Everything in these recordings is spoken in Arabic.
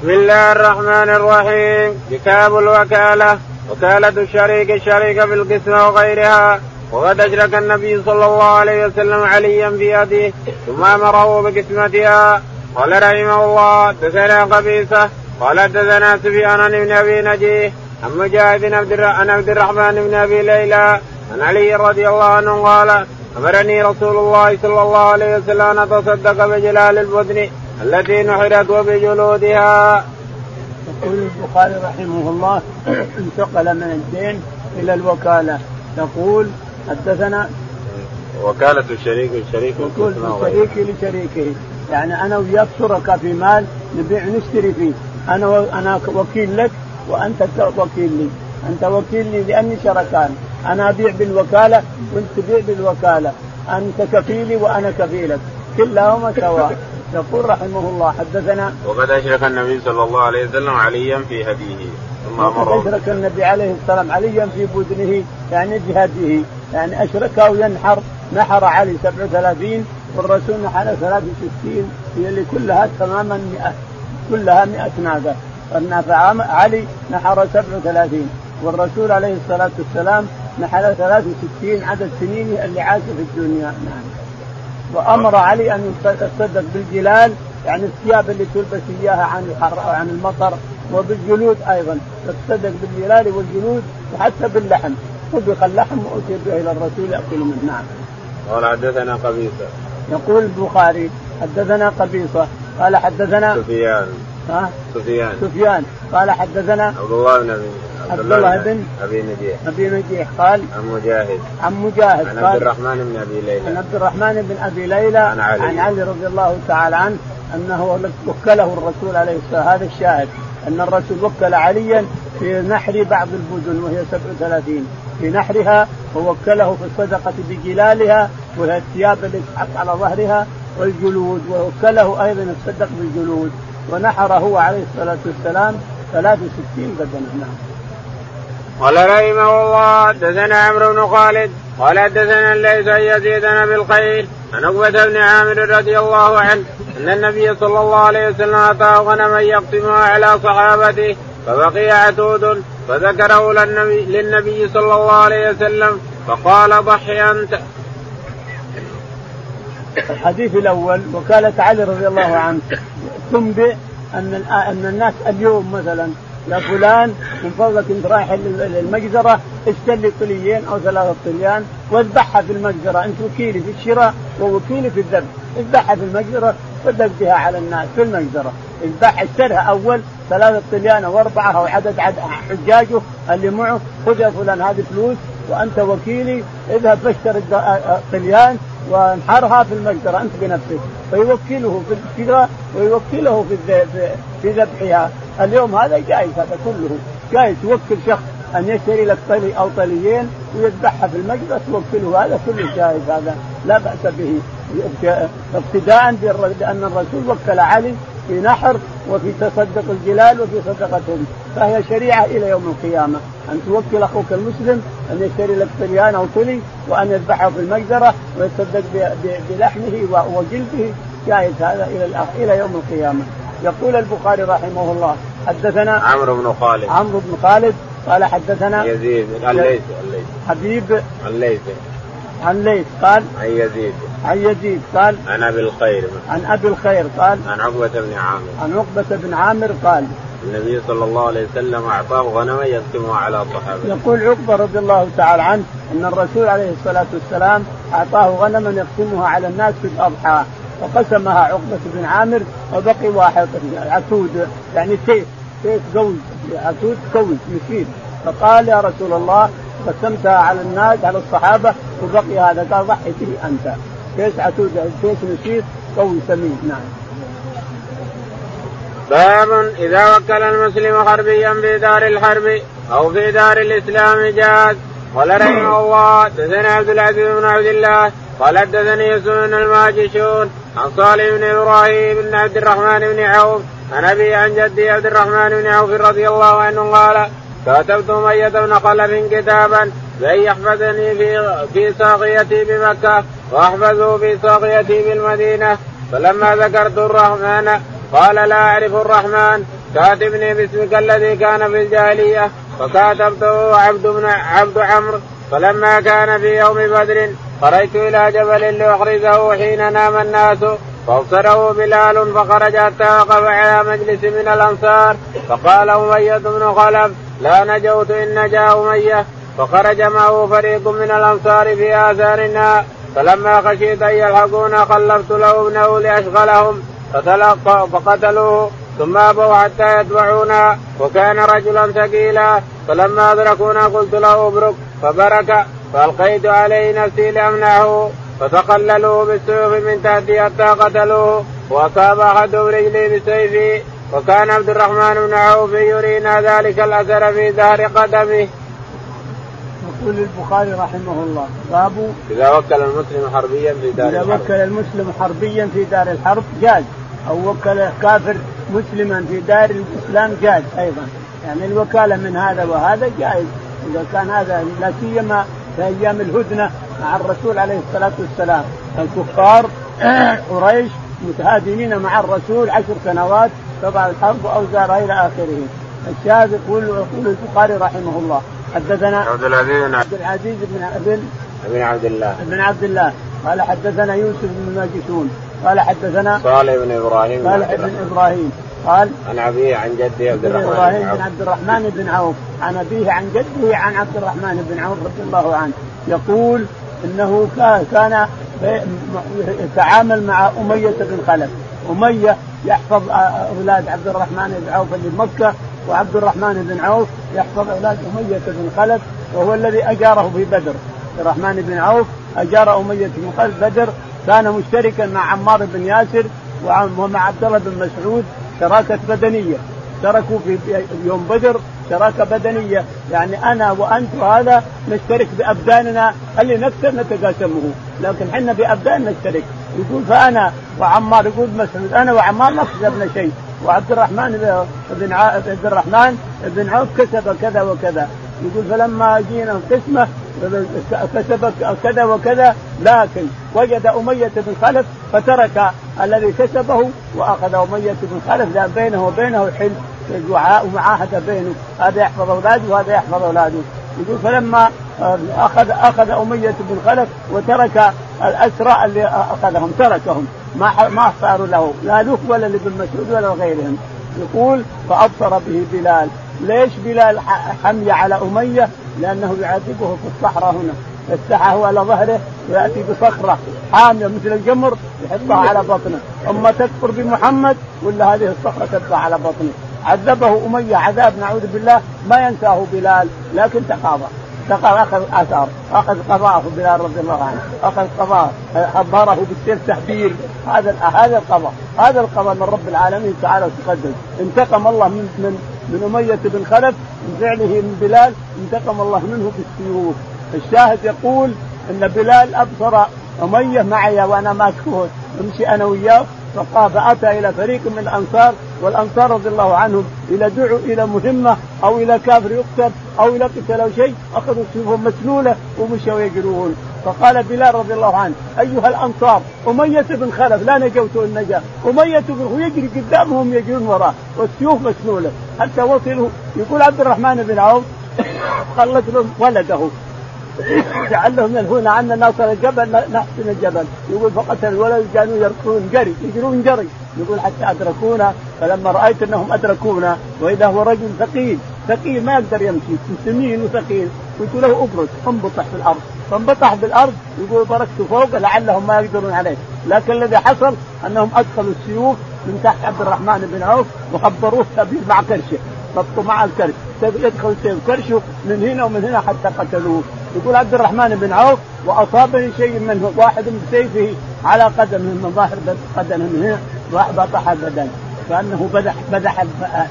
بسم الله الرحمن الرحيم كتاب الوكالة وكالة الشريك الشريك في القسمة وغيرها وقد أشرك النبي صلى الله عليه وسلم عليا في يده ثم أمره بقسمتها قال رحمه الله دثنا قبيصة قال دثنا سفيان بن أبي نجيه عن مجاهد عن عبد الرحمن بن أبي ليلى عن علي رضي الله عنه قال امرني رسول الله صلى الله عليه وسلم ان اتصدق بجلال البدن التي نحرت وبجلودها. يقول البخاري رحمه الله انتقل من الدين إلى الوكالة. يقول حدثنا وكالة الشريك الشريك يقول الشريك لشريكه. يعني أنا وياك شركاء في مال نبيع نشتري فيه. أنا أنا وكيل لك وأنت وكيل لي. أنت وكيل لي لأني شركان. أنا أبيع بالوكالة وأنت تبيع بالوكالة. أنت كفيلي وأنا كفيلك. كلاهما سواء. يقول رحمه الله حدثنا وقد أشرك النبي صلى الله عليه وسلم عليا في هديه ثم أمره. أشرك النبي عليه السلام عليا في بدنه يعني بهديه يعني أشركه ينحر نحر علي 37 والرسول نحر 63 هي اللي كلها تماما 100 كلها 100 ناقة. علي نحر 37 والرسول عليه الصلاة والسلام نحل 63 عدد سنينه اللي عاش في الدنيا. نعم. وأمر علي أن يتصدق بالجلال يعني الثياب اللي تلبس إياها عن الحر عن المطر وبالجلود أيضا. يتصدق بالجلال والجلود وحتى باللحم. طبخ اللحم وأتي به إلى الرسول يأكل منه. نعم. قال حدثنا قبيصة. يقول البخاري حدثنا قبيصة. قال حدثنا سفيان. ها؟ سفيان. سفيان. قال حدثنا عبد الله بن أبي عبد الله بن أبي نجيح. أبي نجيح. قال عن مجاهد. عن مجاهد. عن عبد الرحمن بن أبي ليلى. عن عبد الرحمن بن أبي ليلى عن علي. عن علي رضي الله تعالى عنه أنه وكله الرسول عليه الصلاة هذا الشاهد أن الرسول وكل عليا في نحر بعض البدن وهي 37 في نحرها ووكله في الصدقة بجلالها وهي الثياب التي تحط على ظهرها والجلود. ووكله أيضا الصدق بالجلود. ونحر هو عليه الصلاة والسلام 63 بدنه نعم. قال رحمه الله حدثنا عمرو بن خالد قال حدثنا ليس ان يزيد بالخير عن عقبة بن عامر رضي الله عنه أن النبي صلى الله عليه وسلم اتاه غنما يقسمها على صحابته فبقي عتود فذكره للنبي, للنبي صلى الله عليه وسلم فقال ضحي أنت. الحديث الأول وكالة علي رضي الله عنه تنبئ أن أن الناس اليوم مثلا يا فلان من فضلك إنت رايح للمجزرة اشتري لي طليين أو ثلاثة طليان واذبحها في المجزرة. أنت وكيلي في الشراء ووكيلي في الذبح. اذبحها في المجزرة وذبح بها على الناس في المجزرة. اذبح اشترها أول ثلاثة طليان أو أربعة أو عدد, حجاجه اللي معه. خذ يا فلان هذه فلوس وأنت وكيلي اذهب فاشتر طليان وانحرها في المجزرة. أنت بنفسك. فيوكله في الشراء ويوكله في في ذبحها. اليوم هذا جائز هذا كله جائز توكل شخص أن يشتري لك طلي أو طليين ويذبحها في المجلس توكله. هذا كله جائز هذا لا بأس به. اقتداء بأن الرسول وكل علي في نحر وفي تصدق الجلال وفي صدقتهم. فهي شريعة إلى يوم القيامة. أن توكل أخوك المسلم أن يشتري لك طليان أو طلي وأن يذبحه في المجزرة ويتصدق بلحمه وجلده. جائز هذا إلى إلى يوم القيامة. يقول البخاري رحمه الله حدثنا عمرو بن خالد. عمرو بن خالد قال حدثنا يزيد. الليث حبيب. الليث عن ليث قال عن يزيد. عن يزيد قال عن أبي الخير. عن أبي الخير قال عن عقبة بن عامر. عن عقبة بن عامر قال النبي صلى الله عليه وسلم أعطاه غنما يقسمها على صحابه. يقول عقبة رضي الله تعالى عنه أن الرسول عليه الصلاة والسلام أعطاه غنما يقسمها على الناس في الأضحى فقسمها عقبة بن عامر وبقي واحد عتود يعني سيف سيف قوي؟ عتود قوي يشير فقال يا رسول الله قسمتها على الناس على الصحابة وبقي هذا. قال ضحي به أنت. تيس عتود تيس نشيط قوي سمين. نعم. باب إذا وكل المسلم حربيا في دار الحرب أو في دار الإسلام جاز. قال رحمه الله حدثنا عبد العزيز بن عبد الله قال حدثني يوسف بن الماجشون عن صالح بن إبراهيم بن عبد الرحمن بن عوف عن أبيه عن جده عبد الرحمن بن عوف رضي الله عنه قال كاتبت أمية بن خلف كتابا لن يحفظني في في ساقيتي بمكة وأحفظه في ساقيتي بالمدينة. فلما ذكرت الرحمن قال لا أعرف الرحمن كاتبني باسمك الذي كان في الجاهلية. فكاتبته عبد بن عبد عمرو. فلما كان في يوم بدر خرجت إلى جبل لأخرجه حين نام الناس فأبصره بلال فخرج حتى وقف على مجلس من الأنصار فقال أمية بن خلف لا نجوت إن نجا أمية. فخرج معه فريق من الأنصار في اثارنا فلما خشيت أن يلحقونا خلفت له ابنه لأشغلهم فتلقى فقتلوه ثم أبوا حتى يتبعونا وكان رجلا ثقيلا فلما أدركونا قلت له ابرك فبرك فالقيت عليه نفسي لأمنعه فتقللوا بالسيوف من تحتي حتى قتلوه وأصاب احدهم رجلي بسيفي وكان عبد الرحمن بن عوف يرينا ذلك الأثر في دار قدمه. يقول البخاري رحمه الله باب إذا وكل المسلم حربيا في دار إذا وكل المسلم حربيا في دار الحرب جاز. أو وكل كافر مسلما في دار الإسلام جاز أيضا. يعني الوكالة من هذا وهذا جائز إذا كان هذا لا سيما في أيام الهدنة مع الرسول عليه الصلاة والسلام. الكفار قريش متهادنين مع الرسول عشر سنوات تبع الحرب واوزارها إلى آخره. الشاهد يقول يقول البخاري رحمه الله. حدثنا عبد العزيز بن عبد العزيز بن ابن بن عبد الله. بن عبد الله. قال حدثنا يوسف بن ماجشون قال حدثنا صالح بن إبراهيم صالح بن إبراهيم. قال عن أبيه عن جده عبد الرحمن إبراهيم بن عبد الرحمن بن عوف. عن أبيه عن جده عن عبد الرحمن بن عوف رضي الله عنه. يقول إنه كان يتعامل مع أمية بن خلف. أمية يحفظ أولاد عبد الرحمن بن عوف اللي بمكه وعبد الرحمن بن عوف يحفظ أولاد أمية بن خلف وهو الذي أجاره في بدر. عبد الرحمن بن عوف أجار أمية بن خلف بدر كان مشتركا مع عمار بن ياسر ومع عبد الله بن مسعود شراكه بدنية. اشتركوا في يوم بدر شراكه بدنية. يعني أنا وأنت وهذا نشترك بأبداننا اللي نكسر نتقاسمه. لكن إحنا بأبدان نشترك. يقول فأنا وعمار يقول مسعود أنا وعمار ما كسبنا شيء. وعبد الرحمن بن عبد الرحمن بن عوف كسب كذا وكذا. يقول فلما جينا القسمة كسب كذا وكذا لكن وجد أمية بن خلف فترك الذي كسبه وأخذ أمية بن خلف لأن بينه وبينه حلف ومعاهده بينه هذا يحفظ أولاده وهذا يحفظ أولاده. يقول فلما أخذ أخذ أمية بن خلف وترك الأسرى اللي أخذهم تركهم. ما ما صاروا له لا له ولا لابن مسعود ولا غيرهم يقول فأبصر به بلال. ليش بلال حمي على أمية؟ لأنه يعذبه في الصحراء هنا. يفتحه على ظهره ويأتي بصخرة حامية مثل الجمر يحطها على بطنه. أما تكفر بمحمد ولا هذه الصخرة تبقى على بطنه. عذبه أمية عذاب نعوذ بالله ما ينساه بلال لكن تقاضى تقاضى أخذ آثار. أخذ قضاءه بلال رضي الله عنه. أخذ قضاء حضره بالسيف تحبير. هذا هذا القضاء. هذا القضاء من رب العالمين تعالى وتقدم. انتقم الله من من من أمية بن خلف من فعله من بلال انتقم الله منه بالسيوف الشاهد يقول إن بلال أبصر أمية معي وأنا ماسكه أمشي أنا وياه. فقال فأتى إلى فريق من الأنصار والأنصار رضي الله عنهم اذا دعوا إلى مهمة أو إلى كافر يقتل أو إلى قتل أو شيء أخذوا سيوفهم مسلوله ومشوا يجرون. فقال بلال رضي الله عنه أيها الأنصار أمية بن خلف لا نجوت ان نجا. أمية بن يجري قدامهم يجرون وراه والسيوف مسلوله حتى وصلوا يقول عبد الرحمن بن عوف خلت لهم ولده. لعلهم ينهون عنا ناصر الجبل نحسن الجبل. يقول فقتل الولد كانوا يركضون جري يجرون جري. يقول حتى أدركونا فلما رأيت أنهم أدركونا وإذا هو رجل ثقيل ثقيل ما يقدر يمشي سمين وثقيل. قلت له ابرز انبطح في الأرض. فانبطح بالأرض يقول بركت فوق لعلهم ما يقدرون عليه. لكن الذي حصل أنهم أدخلوا السيوف من تحت عبد الرحمن بن عوف وخبروه مع كرشه ربطوا مع الكرش. يدخل سيف كرشه من هنا ومن هنا حتى قتلوه. يقول عبد الرحمن بن عوف وأصابني شيء منه. واحد بسيفه على قدمه من ظاهر قدمه من هنا وطح البدن. كانه بدح بدح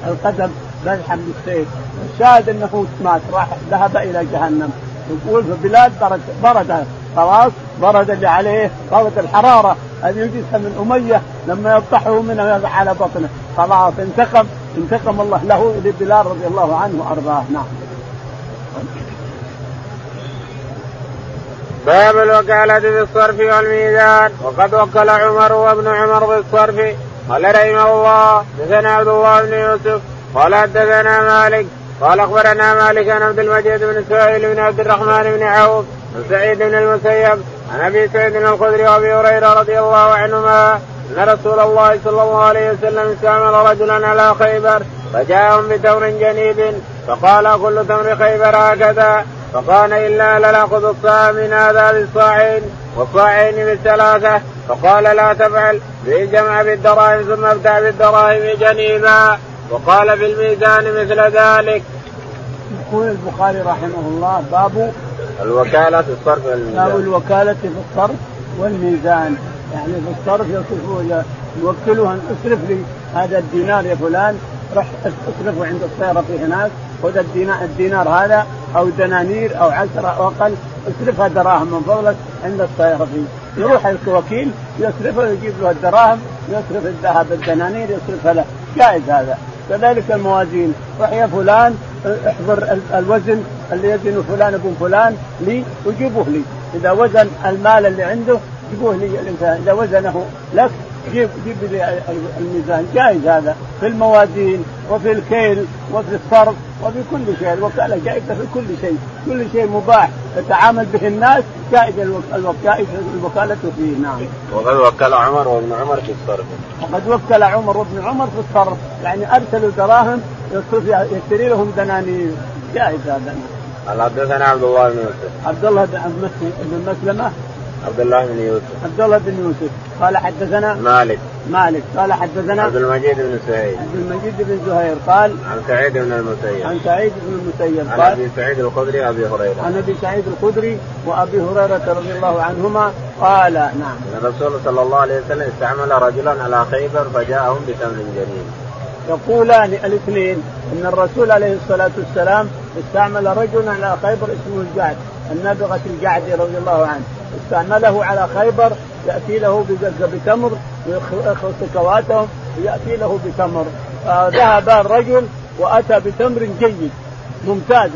القدم بدحا بالسيف الشاهد أنه مات راح ذهب إلى جهنم. يقول فبلال برد برد. خلاص برد اللي عليه برد الحرارة. الذي يجلسها من أمية لما يطحه منه على بطنه. خلاص انتقم. انتقم الله له لبلال رضي الله عنه وارضاه نعم. باب الوكالة بالصرف والميزان. وقد وكل عمر وابن عمر بالصرف. قال رحمه الله حدثنا عبد الله بن يوسف. قال حدثنا مالك. قال أخبرنا مالك عن عبد المجيد بن اسماعيل بن عبد الرحمن بن عوف عن سعيد بن المسيب عن أبي سعيد الخدري وأبي هريرة رضي الله عنهما أن رسول الله صلى الله عليه وسلم استعمل رجلا على خيبر فجاءهم بتمر جنيب فقال كل تمر خيبر هكذا فقال إلا لنأخذ الصاع من هذا بالصاعين والصاعين بالثلاثة فقال لا تفعل به الجمع بالدراهم ثم ابتع بالدراهم جنيبا وقال في الميزان مثل ذلك. يقول البخاري رحمه الله باب الوكالة في الصرف والميزان باب الوكالة في الصرف والميزان يعني في الصرف يصرفه يوكله أن اصرف لي هذا الدينار يا فلان رح أصرفه عند الصيرفي هناك خذ الدينار, الدينار هذا أو دنانير أو عشرة أو أقل اصرفها دراهم من فضلك عند الصيرفي يروح الوكيل يصرفه يجيب له الدراهم يصرف الذهب الدنانير يصرفها له. جائز هذا. كذلك الموازين. روح يا فلان احضر الوزن اللي يزن فلان ابن فلان لي وجيبوه لي. إذا وزن المال اللي عنده لي الإنسان إذا وزنه لك جيب جيب لي الميزان جائز هذا في الموازين وفي الكيل وفي الصرف وفي كل شيء الوكالة جائزة في كل شيء كل شيء مباح يتعامل به الناس جائز الوكالة فيه نعم. وقد وكل عمر وابن عمر في الصرف. وقد وكل عمر وابن عمر في الصرف يعني أرسلوا دراهم يشتري لهم دنانير جائز هذا. قال حدثنا عبد الله بن يوسف. عبد الله بن مسلمة عبد الله بن يوسف. عبد الله بن يوسف. قال حدثنا مالك. مالك. قال حدثنا عبد المجيد بن سهيل. عبد المجيد بن زهير قال عن سعيد بن المسيب. عن سعيد بن المسيب قال عن أبي سعيد الخدري أبي هريرة. عن أبي سعيد الخدري وأبي هريرة رضي الله عنهما قال نعم. إن الرسول صلى الله عليه وسلم استعمل رجلا على خيبر فجاءهم بتمر جليل يقولان الاثنين إن الرسول عليه الصلاة والسلام استعمل رجلا على خيبر اسمه الجعد النابغة الجعدي رضي الله عنه. استعمله على خيبر يأتي له بتمر ويخلص سكواتهم وياتي له بتمر. فذهب الرجل وأتى بتمر جيد ممتاز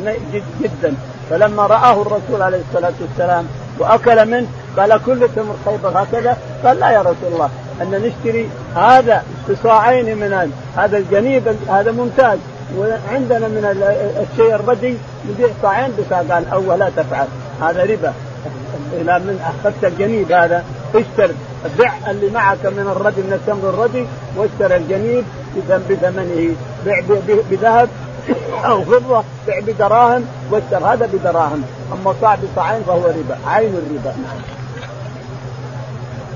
جدا. فلما رآه الرسول عليه الصلاة والسلام وأكل منه قال كل تمر خيبر هكذا؟ قال لا يا رسول الله أن نشتري هذا بصاعين من هذا الجنيب هذا ممتاز. وعندنا من الشيء الردي نبيع صاعين بصاع قال لا تفعل هذا ربا. إلى من أخذت الجنيب هذا. اشتر بع اللي معك من الردي من التمر الردي واشتر الجنيب بثمنه بع بذهب أو فضه بع بدراهم واشتر هذا بدراهم. أما صاع بصاعين فهو ربا. عين الربا.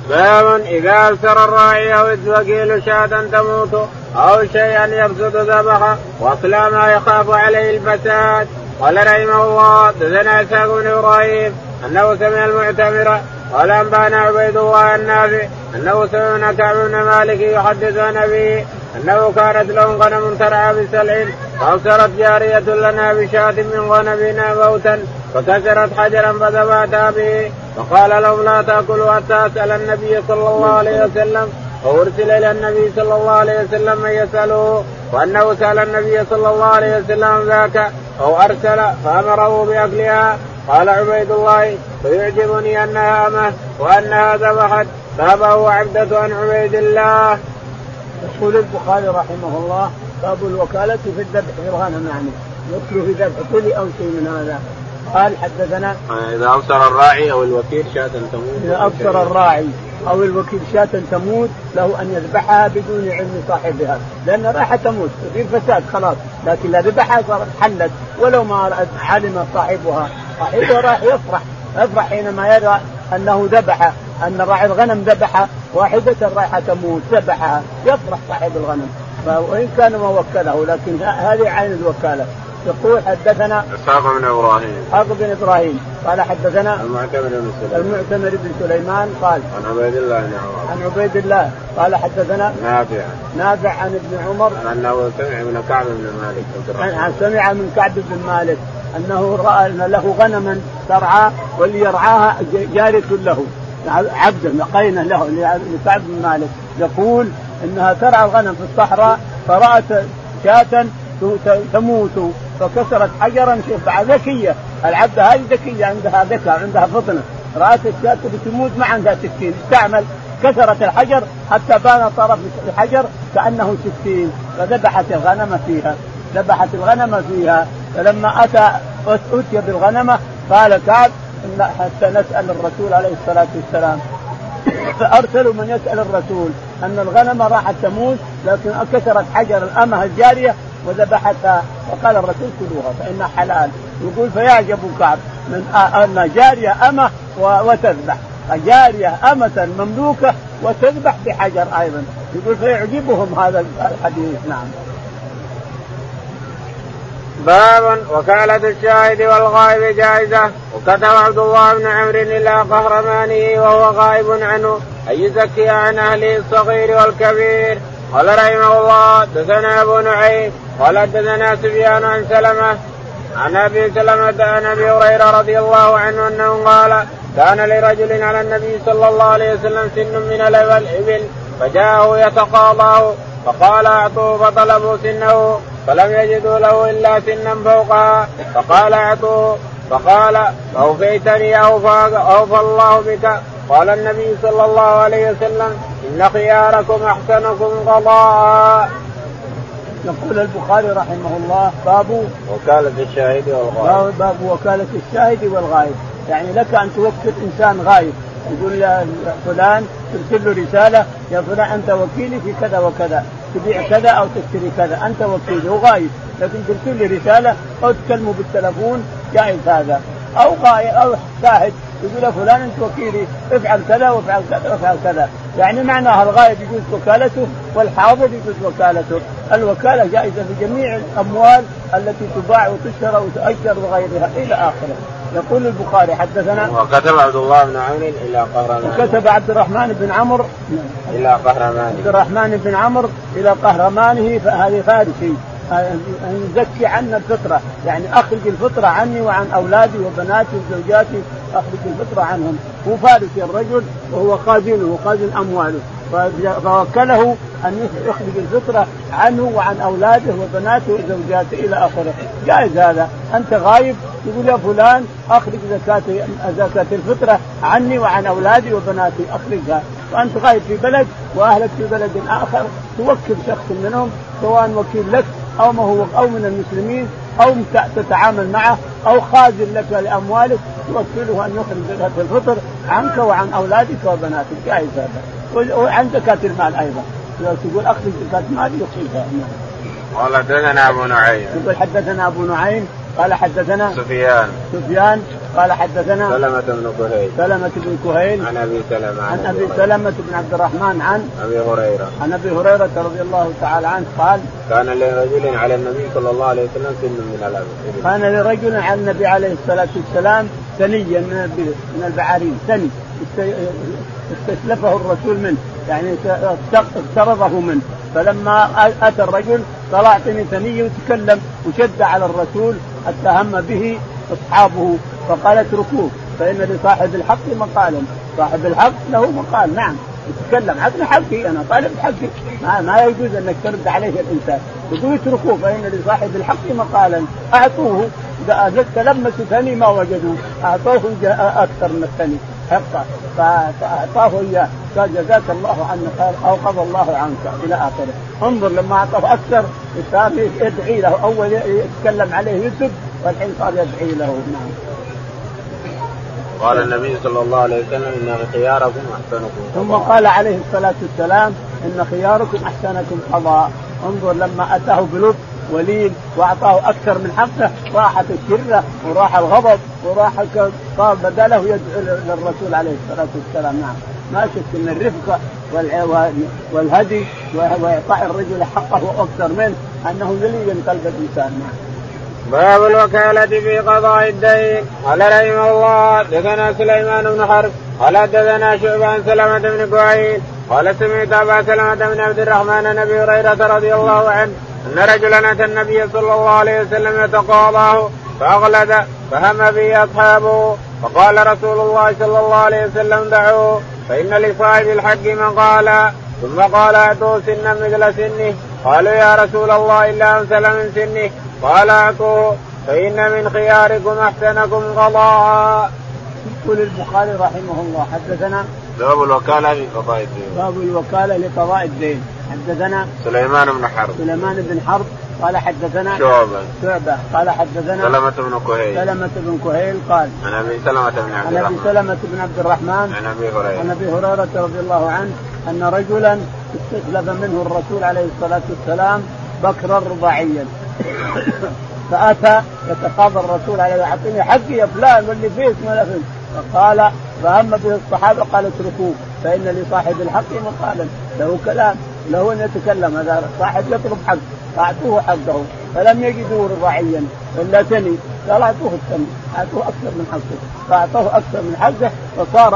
باب إذا أبصر الراعي أو الوكيل شاة تموت أو شيئا يفسد ذبحه واصلا ما يخاف عليه الفساد. قال رحمه الله دثنا إسحاق بن إبراهيم أنه سمع المعتمر قال أنبأنا عبيد الله النافع أنه سمع كعب بن مالك يحدث عن أبيه أنه كانت لهم غنم ترعى بسلع فأبصرت جارية لنا بشاة من غنمنا موتا فكسرت حجرا فذبحتها به فقال لهم لا تأكلوا حتى أسأل النبي صلى الله عليه وسلم فأرسل إلى النبي صلى الله عليه وسلم من يساله وأنه سأل النبي صلى الله عليه وسلم ذاك أو أرسل فأمره بأكلها قال عبيد الله فيعجبني انها امه وانها ذبحت بابه عبدة عن عبيد الله. يقول البخاري رحمه الله باب الوكالة في الذبح في الغنم يعني يدخل في ذبح كل أو شيء من هذا. قال حدثنا إذا أبصر الراعي أو الوكيل شاة تموت. إذا أبصر الراعي أو الوكيل شاة تموت له أن يذبحها بدون علم صاحبها. لأن راح تموت تصير فساد خلاص. لكن اذا ذبحها صارت حلت ولو ما علم صاحبها. صاحبها راح يفرح. يفرح حينما يرى أنه ذبح أن راعي الغنم ذبح واحدة رايحة تموت ذبحها يفرح صاحب الغنم. وان كان ما وكله لكن هذه عين الوكالة. يقول حدثنا إسحاق بن إبراهيم. إسحاق بن إبراهيم. قال حدثنا المعتمر بن سليمان. المعتمر بن سليمان قال عن عبيد الله بن عمر. عن عبيد الله. قال حدثنا نافع. نافع عن ابن عمر. انه سمع من كعب بن مالك. عن سمع من كعب بن مالك. أنه رأى أن له غنما ترعى واللي يرعاها جارة له. عبد قينه له لكعب بن مالك. يقول إنها ترعى الغنم في الصحراء فرأت شاة تموت فكسرت حجرا ذكية. العبدة هذه ذكية عندها ذكاء عندها فطنة. رأت الشاة بتموت ما عندها سكين. استعمل كسرت الحجر حتى بان طرف الحجر كأنه سكين. فذبحت الغنم فيها. ذبحت الغنم فيها. فلما أتى أتي بالغنمه قال كعب حتى نسأل الرسول عليه الصلاة والسلام. فأرسلوا من يسأل الرسول أن الغنم راحت تموت لكن كسرت حجر الأمة الجارية وذبحتها. وقال الرسول كلوها فإنها حلال. يقول فيعجب كعب من أن جارية أمة وتذبح. جاريه أمة مملوكة وتذبح بحجر أيضا. يقول فيعجبهم هذا الحديث نعم. باب وكالة الشاهد والغائب جائزة. وكتب عبد الله بن عمرو إلى قهرمانه وهو غائب عنه. أن يزكي عن أهله الصغير والكبير. قال رحمه الله دثنا أبو نعيم. قال دثنا سفيان عن سلمة. عن أبي سلمة عن أبي هريرة رضي الله عنه أنه قال كان لرجل على النبي صلى الله عليه وسلم سن من الإبل فجاءه يتقاضاه فقال أعطوه فطلبوا سنه. فلم يجدوا له إلا سنا فوقها. فقال اعطوه فقال أوفيتني أوفى أوفى الله بك. قال النبي صلى الله عليه وسلم إن خياركم أحسنكم قضاء. يقول البخاري رحمه الله باب وكالة الشاهد والغائب. باب وكالة الشاهد والغائب. يعني لك أن توكل إنسان غايب يقول يا فلان ترسل له رسالة يا فلان أنت وكيلي في كذا وكذا. تبيع كذا أو تشتري كذا. أنت وكيلي وغايب. لكن ترسل لي رسالة أو تكلمه بالتلفون جائز هذا. أو غايب أو شاهد يقول فلان أنت وكيلي افعل كذا وافعل كذا وافعل كذا. يعني معناها الغايب يجوز وكالته والحاضر يجوز وكالته. الوكالة جائزة في جميع الأموال التي تباع وتشترى وتؤجر وغيرها إلى آخره. يقول البخاري حدثنا وكتب عبد الله بن عمرو إلى قهرمان. وكتب عبد الرحمن بن عمرو إلى قهرمان. عبد الرحمن بن عمرو إلى قهرمانه فهذه فارسي. أن يزكي عنا الفطرة يعني أخرج الفطرة عني وعن أولادي وبناتي وزوجاتي اخرج الفطرة عنهم. هو فارسي الرجل وهو خازنه خازن أمواله. فوكله أن يخرج الفطرة عنه وعن أولاده وبناته وزوجاته إلى آخره، جائز هذا، أنت غايب يقول يا فلان أخرج زكاة زكاة الفطرة عني وعن أولادي وبناتي أخرجها، وأنت غايب في بلد وأهلك في بلد آخر توكل شخص منهم سواء وكيل لك أو ما هو أو من المسلمين أو تتعامل معه أو خازن لك لأموالك توكله أن يخرج زكاه الفطر عنك وعن أولادك وبناتك، جائز هذا. وعن زكاة المال أيضا. لو تقول أخرج زكاة مال يخرجها. قال حدثنا أبو نعيم. يقول حدثنا أبو نعيم قال حدثنا سفيان. سفيان قال حدثنا سلمة بن كهيل. سلمة بن كهيل. عن أبي سلمة عن أبي سلمة بن عبد الرحمن عن أبي هريرة. عن أبي هريرة رضي الله تعالى عنه قال كان لرجل على النبي صلى الله عليه وسلم سن من الابل كان لرجل على النبي عليه الصلاة والسلام ثنيا من من البعارين ثني استسلفه الرسول منه. يعني اقترضه منه. فلما أتى الرجل قال اعطني ثني وتكلم وشد على الرسول اتهم به أصحابه فقال اتركوه فإن لصاحب الحق مقالا. صاحب الحق له مقال نعم. يتكلم. عطني حقي أنا طالب حقي. ما, ما يجوز انك ترد عليه الإنسان. يقول اتركوه فإن لصاحب الحق مقالا. أعطوه. تلمسوا ثني ما وجدوا أعطوه أكثر من الثني. حقه. فأعطاه إياه. قال جزاك الله عنا خير أو قضى الله عنك إلى آخره. انظر لما أعطاه أكثر صار يدعي له أول يتكلم عليه يسب والحين صار يدعي له. نعم. قال النبي صلى الله عليه وسلم إن خياركم أحسنكم. ثم قال عليه الصلاة والسلام إن خياركم أحسنكم قضاء. انظر لما أتاه بلطف ولين وأعطاه أكثر من حقه راحت الشره وراح الغضب وراح صار بداله يدعو للرسول عليه الصلاة والسلام. نعم. ما شك ان الرفقه والهدي وإعطاء الرجل حقه وأكثر منه أنه يلين قلب الإنسان. نعم. باب الوكالة في قضاء الدين. قال رحمه الله دثنا سليمان بن حرب قال دثنا شعبان سلمة بن كوعين قال سمعت أبا سلمة بن عبد الرحمن عن أبي هريرة رضي الله عنه أن رجلا أتى النبي صلى الله عليه وسلم يتقاضاه فاغلد فهم به أصحابه فقال رسول الله صلى الله عليه وسلم دعوه فإن لصاحب الحق من قال ثم قال أتوا سنا مثل سنه. قالوا يا رسول الله إلا أمثل من سنه. قال اعطوه فإن من خياركم أحسنكم قضاء. يقول البخاري رحمه الله حدثنا باب الوكالة لقضاء الدين. باب الوكالة لقضاء الدين. حدثنا سليمان بن حرب. سليمان بن حرب. قال حدثنا شعبة. شعبة. قال حدثنا سلمة بن كهيل. سلمة بن كهيل قال عن أبي سلمة بن عبد عن أبي الرحمن. سلمة بن عبد الرحمن. عن أبي هريرة. عن أبي هريرة رضي الله عنه أن رجلا استسلف منه الرسول عليه الصلاة والسلام بكرا رباعيا. فأتى يتقاضى الرسول عليه أعطني حقي يا فلان واللي فيك ما فقال فهم به الصحابة قال اتركوه. فإن لصاحب الحق مقالا. له كلام. له ان يتكلم هذا صاحب يطلب حق فاعطوه حقه فلم يجدوا رباعيا إلا ثني قال أعطوه الثني أعطوه أكثر من حقه فأعطوه أكثر من حقه فصار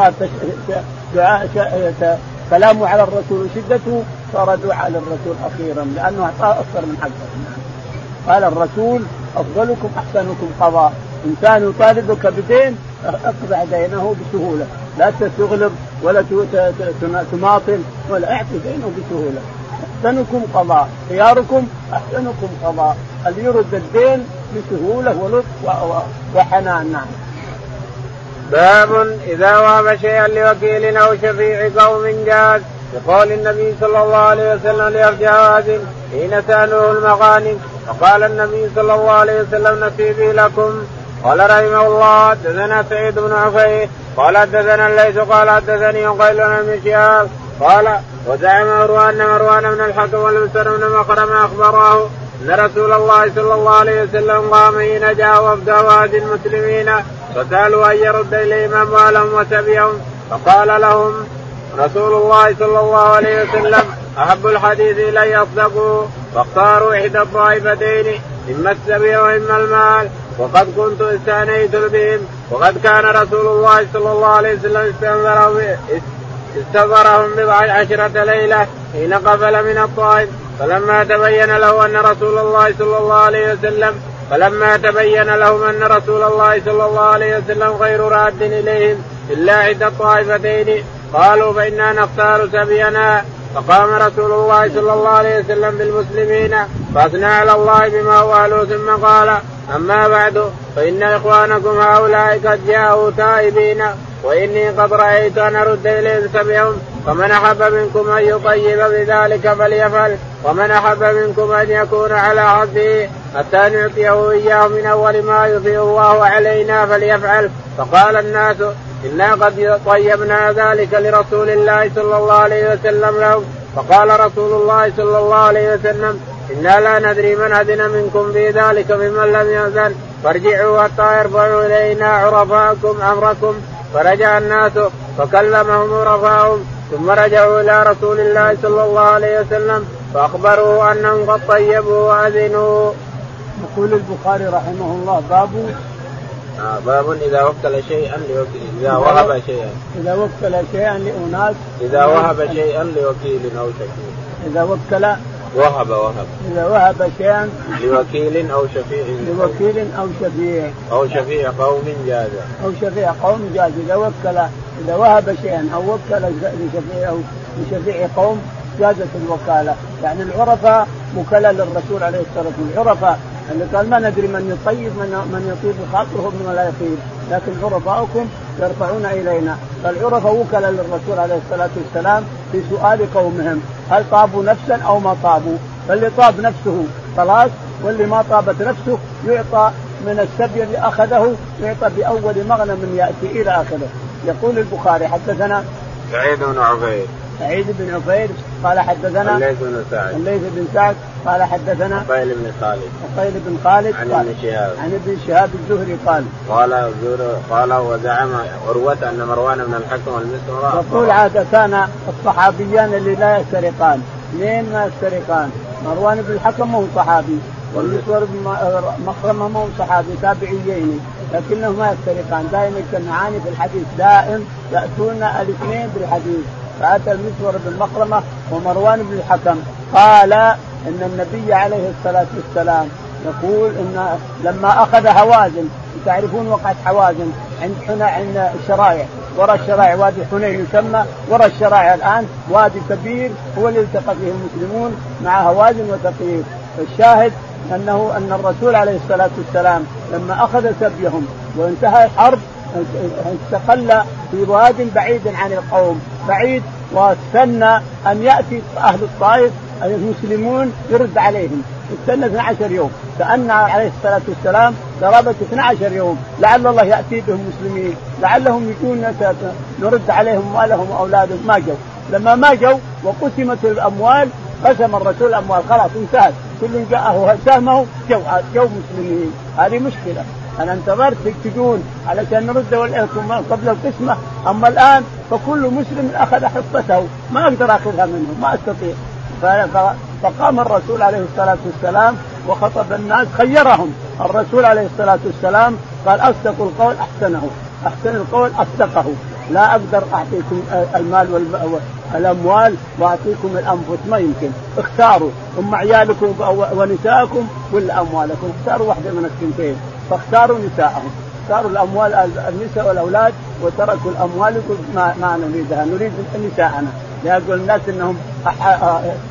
كلامه على الرسول وشدته صار دعاء للرسول أخيرا لأنه أعطاه أكثر من حقه. قال الرسول أفضلكم أحسنكم قضاء. إنسان يطالبك بدين اقضع دينه بسهولة. لا تستغلب ولا تماطل ولا أعطي دينه بسهولة. أحسنكم قضاء. خياركم أحسنكم قضاء. اللي يرد الدين بسهولة ولطف وحنان؟ نعم. باب إذا وهب شيئا لوكيل أو شفيع قوم جاز. بقول النبي صلى الله عليه وسلم لارجع حين سألوه المغانم فقال النبي صلى الله عليه وسلم نصيبي لكم. قال رحمه الله حدثنا سعيد بن عفيف قال حدثنا الليث قال حدثني وقيل بن شهاب قال وزعم مروان ان مروان بن الحكم والمسر بن مخرم اخبراه أن رسول الله صلى الله عليه وسلم قام حين جاء وفد واد المسلمين فسألوا أن يرد إليهم أموالهم وسبيهم فقال لهم رسول الله صلى الله عليه وسلم أحب الحديث إلي أصدقوا فاختاروا إحدى الطائفتين إما السبي وإما المال وقد كنت استانيت بهم. وقد كان رسول الله صلى الله عليه وسلم استنظرهم استنظرهم بضع عشرة ليلة حين قفل من الطائف. فلما تبين له أن رسول الله صلى الله عليه وسلم فلما تبين لهم أن رسول الله صلى الله عليه وسلم غير راد إليهم إلا عدة الطائفتين قالوا فإنا نختار سبينا. فقام رسول الله صلى الله عليه وسلم بالمسلمين فأثنى على الله بما هو ثم قال أما بعد فإن إخوانكم هؤلاء قد جاءوا تائبين وإني قد رأيت أن أرد إليهم سبيهم فمن أحب منكم أن يطيب بذلك فليفعل ومن أحب منكم أن يكون على حظه حتى نعطيه إياه من أول ما يفيء الله علينا فليفعل. فقال الناس إنا قد طيبنا ذلك لرسول الله صلى الله عليه وسلم له فقال رسول الله صلى الله عليه وسلم إنا لا ندري من أذن منكم في ذلك ممن لم يأذن. فارجعوا حتى يرفعوا إلينا عرفاءكم أمركم. فرجع الناس فكلمهم عرفاءهم. ثم رجعوا إلى رسول الله صلى الله عليه وسلم. فاخبروه أنهم قد طيبوا وأذنوا. يقول البخاري رحمه الله باب آه باب إذا وكل شيئا لوكيل إذا وهب شيئا. إذا وكل شيئا لأناس. إذا وهب شيئا لوكيل أو شفيع إذا وكل وهب وهب. إذا وهب شيئا لوكيل أو شفيع. لوكيل أو شفيع. أو شفيع قوم جاز. أو شفيع قوم جاز. إذا وكل إذا وهب شيئا أو وكل لشفيع أو لشفيع قوم جازت الوكالة. يعني العرفاء وكلاء للرسول عليه الصلاة والسلام العرفاء اللي قال ما ندري من يطيب من من يطيب خاطره من لا يطيب. لكن عرفاؤكم يرفعون إلينا. فالعرفاء وكلاء للرسول عليه الصلاة والسلام في سؤال قومهم. هل طابوا نفسا أو ما طابوا؟ فاللي طاب نفسه خلاص واللي ما طابت نفسه يعطى من السبي اللي أخذه يعطى بأول مغنم يأتي إلى آخره. يقول البخاري حدثنا سعيد بن عبيد. سعيد بن عبيد قال حدثنا الليث بن سعد. الليث بن سعد قال حدثنا عقيل بن خالد. عقيل بن خالد عن ابن شهاب. عن ابن شهاب الزهري قال قال قال وزعم عروة أن مروان بن الحكم والمسور يقول عادة كان الصحابيان اللي لا يسترقان. اثنين ما يسترقان؟ مروان بن الحكم هو صحابي والمسور بن مخرمة هو صحابي تابعيين. لكنهم ما يفترقان دائما يجتمعان في الحديث. دائم يأتون الإثنين بالحديث. فأتى المسور بن مخرمة ومروان بن الحكم. قال إن النبي عليه الصلاة والسلام يقول إن لما أخذ هوازن تعرفون وقعت حوازن؟ عند حنا عند الشرائع. وراء الشرائع وادي حنين يسمى وراء الشرائع الآن وادي كبير هو اللي التقى فيه المسلمون مع هوازن وثقيف فالشاهد انه أن الرسول عليه الصلاة والسلام لما أخذ سبيهم وانتهى الحرب استقل في واد بعيد عن القوم. بعيد واستنى أن يأتي أهل الطائف المسلمون يرد عليهم. استنى 12 يوم. كان عليه الصلاة والسلام قرابه 12 يوم. لعل الله يأتي بهم مسلمين. لعلهم يجون نرد عليهم اموالهم وأولادهم. ما جو. لما ما جو وقسمت الأموال قسم الرسول الأموال. خلاص انتهت. كل جاءه سهمه جو جو مسلمين. هذه مشكلة. أنا انتظرت تجون علشان نرد قبل القسمة. أما الآن فكل مسلم أخذ حصته ما أقدر أخذها منه ما أستطيع. فقام الرسول عليه الصلاة والسلام وخطب الناس خيرهم. الرسول عليه الصلاة والسلام قال أصدق القول أحسنه أحسن القول أصدقه. لا أقدر أعطيكم المال والأموال وأعطيكم الأنفس ما يمكن. اختاروا ام عيالكم ونساءكم ولا أموالكم. اختاروا واحدة من الثنتين. فاختاروا نساءهم. اختاروا الاموال النساء والأولاد وتركوا الأموال ما, ما نريدها نريد نساءنا. يقول الناس إنهم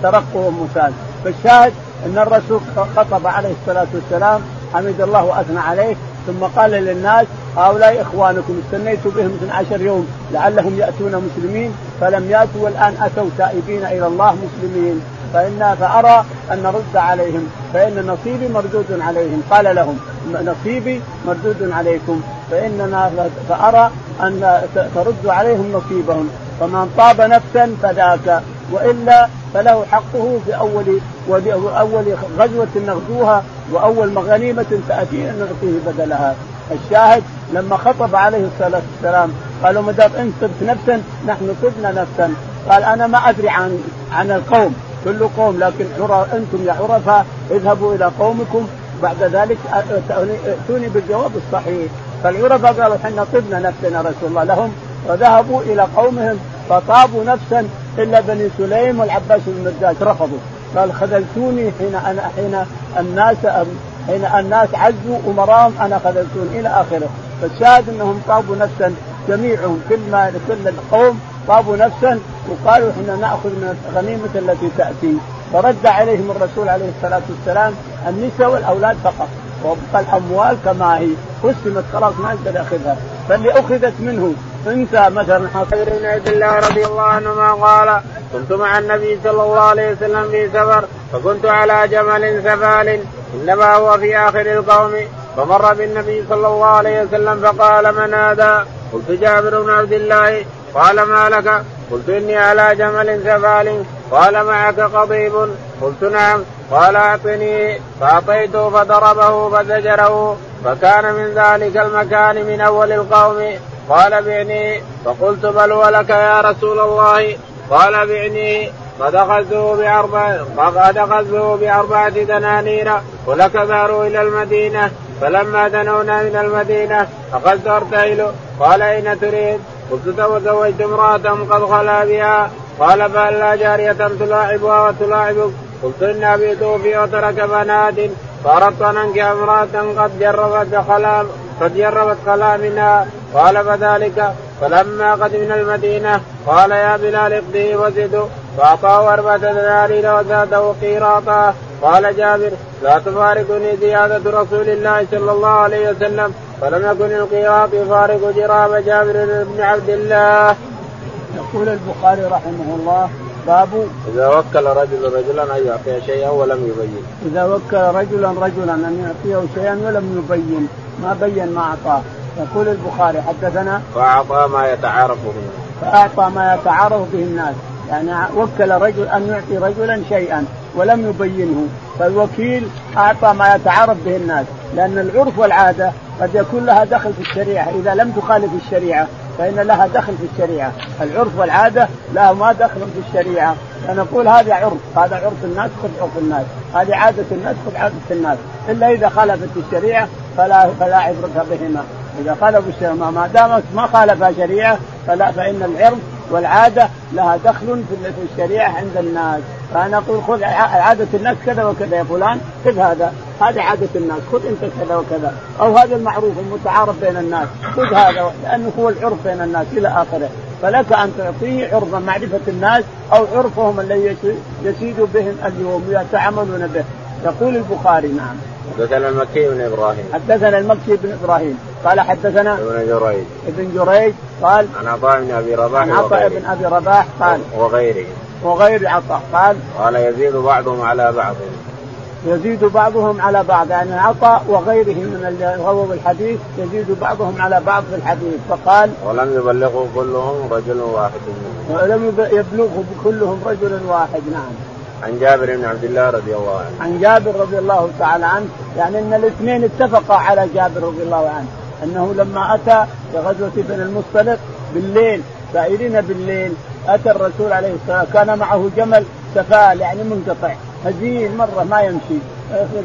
ترقوا ومسال فالشاهد أن الرسول خطب عليه الصلاة والسلام حمد الله وأثنى عليه ثم قال للناس هؤلاء إخوانكم استنيت بهم 12 يوم لعلهم يأتون مسلمين فلم يأتوا والآن أتوا تائبين إلى الله مسلمين. فإن فأرى أن نرد عليهم فإن نصيبي مردود عليهم. قال لهم نصيبي مردود عليكم فإننا فأرى أن تردوا عليهم نصيبهم فمن طاب نفسا فذاك وإلا فله حقه في اول اول غزوة نغزوها وأول غنيمه تاتينا نعطيه بدلها. الشاهد لما خطب عليه الصلاة والسلام قالوا ما دام أنت طبت نفسا نحن طبنا نفسا. قال أنا ما أدري عن عن القوم كل قوم لكن أنتم يا عرفاء اذهبوا إلى قومكم بعد ذلك ائتوني بالجواب الصحيح. فالعرفاء قالوا إحنا طبنا نفسنا رسول الله. لهم وذهبوا إلى قومهم فطابوا نفسا إلا بني سليم والعباس بن مرداس رفضوا. قال خذلتوني حين أنا حين الناس حين الناس عزوا امراهم أنا خذلتوني إلى آخره. فالشاهد أنهم طابوا نفسا جميعهم. كل ما كل القوم طابوا نفسا وقالوا إحنا نأخذ من الغنيمة التي تأتي. فرد عليهم الرسول عليه الصلاة والسلام النساء والأولاد فقط. وابقى الأموال كما هي. قسمت خلاص ما يقدر ياخذها فاللي أخذت منه انت مثلا حصير بن عبد الله رضي الله عنهما قال كنت مع النبي صلى الله عليه وسلم في سفر فكنت على جمل سفال إنما هو في آخر القوم. فمر بالنبي صلى الله عليه وسلم فقال من هذا؟ قلت جابر بن عبد الله. قال ما لك؟ قلت إني على جمل سفال. قال معك قضيب. قلت نعم. قال أعطني. فأعطيته فضربه فزجره. فكان من ذلك المكان من أول القوم. قال بعني فقلت بل ولك يا رسول الله. قال بعني قد أخذته بأربع قد أخذته بأربعة دنانير ولك ظهروا إلى المدينة. فلما دنونا من المدينة أخذت أرتيل. قال أين تريد؟ قلت تزوجت امرأة قد خلا بها. قال فهل جارية تلاعبها وتلاعبك؟ قلت إن أبي توفي وترك بنات. فأردت أن أنكح امرأة قد جربت خلا قد جربت خلا منها قال فذلك فلما قدمنا المدينة قال يا بلال اقضي وزده فأعطاه أربعة دنانير وزاده قيراطا. قال جابر لا تفارقني زيادة رسول الله صلى الله عليه وسلم. فلم يكن القيراط يفارق جراب جابر بن عبد الله. يقول البخاري رحمه الله باب إذا وكل رجل رجلا أن يعطيه شيئا ولم يبين. إذا وكل رجلا رجلا أن يعطيه شيئا ولم يبين ما بين ما أعطاه. يقول البخاري حدثنا فأعطى ما يتعارف به فأعطى ما يتعارف به الناس. يعني وكل رجل أن يعطي رجلا شيئا ولم يبينه. فالوكيل أعطى ما يتعارف به الناس. لأن العرف والعادة قد يكون لها دخل في الشريعة. إذا لم تخالف الشريعة فإن لها دخل في الشريعة. العرف والعادة لها ما دخل في الشريعة. فنقول هذا عرف هذا عرف الناس خذ عرف الناس. هذه عادة الناس خذ عادة الناس. إلا إذا خالفت الشريعة فلا فلا عبرة بهما. إذا خالفوا الشريعة ما دامت ما خالفها شريعة فلا فإن العرف والعادة لها دخل في الشريعة عند الناس. فأنا أقول خذ عادة الناس كذا وكذا. يا فلان خذ هذا. هذه عادة الناس. خذ أنت كذا وكذا. أو هذا المعروف المتعارف بين الناس. خذ هذا. لأنه هو العرف بين الناس إلى آخره. فلك أن تعطيه عرف معرفة الناس أو عرفهم الذي يسيد بهم اليوم يتعاملون به. يقول البخاري نعم. حدثنا المكي بن إبراهيم. حدثنا المكي بن إبراهيم. قال حدثنا ابن جريج. ابن جريج قال عن عطاء بن أبي رباح عن عطاء بن أبي رباح قال وغيره. وغير عطاء قال قال يزيد بعضهم على بعض. يزيد بعضهم على بعض. يعني عطاء وغيره من اللي رووا الحديث يزيد بعضهم على بعض في الحديث. فقال ولم يبلغه كلهم رجل واحد منهم. ولم يبلغه كلهم رجل واحد. نعم. عن جابر بن عبد الله رضي الله عنه. عن جابر رضي الله تعالى عنه يعني إن الاثنين اتفقا على جابر رضي الله عنه. أنه لما أتى لغزوه بن المصطلق بالليل سائرين بالليل أتى الرسول عليه الصلاة كان معه جمل سفال يعني منقطع هزيل مرة ما يمشي.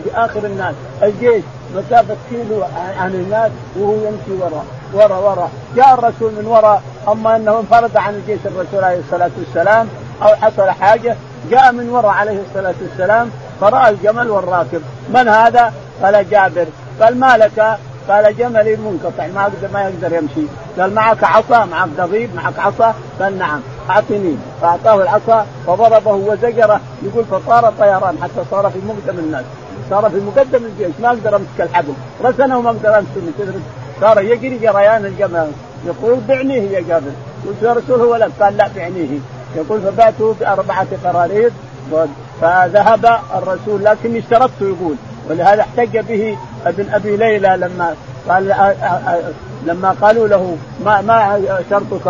في آخر الناس الجيش مسافة كيلو عن الناس وهو يمشي وراء وراء وراء. جاء الرسول من وراء أما أنه انفرد عن الجيش الرسول عليه الصلاة والسلام أو حصل حاجة جاء من وراء عليه الصلاة والسلام فرأى الجمل والراكب. من هذا؟ قال جابر. قال ما لك؟ قال جملي منقطع ما يقدر ما يقدر يمشي. قال معك عصا؟ معك ضريب معك عصا؟ قال نعم. أعطني. فأعطاه العصا وضربه وزجره يقول فصار طيران حتى صار في مقدم الناس. صار في مقدم الجيش. ما أقدر أمسك الحبل. رسنه وما أقدر أمسك. صار يجري جريان الجمل. يقول بعنيه يا جابر. قلت يا رسول هو لك؟ قال لا بعنيه. يقول فبعته بأربعة قراريط فذهب الرسول لكني اشترطت يقول ولهذا احتج به ابن أبي ليلى لما قال لما قالوا له ما ما شرطك؟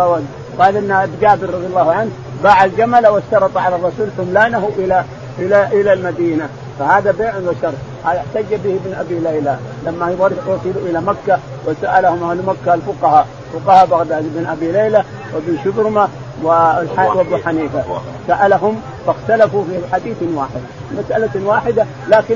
قال إن جابر رضي الله عنه باع الجمل واشترط على الرسول حملانه إلى إلى إلى المدينة. فهذا بيع وشرط. هذا احتج به ابن أبي ليلى لما وصلوا إلى مكة وسألهم أهل مكة الفقهاء فقهاء بغداد بن أبي ليلى وابن شبرمة وابو حنيفة. سألهم فاختلفوا في حديث واحد. مسألة واحدة لكن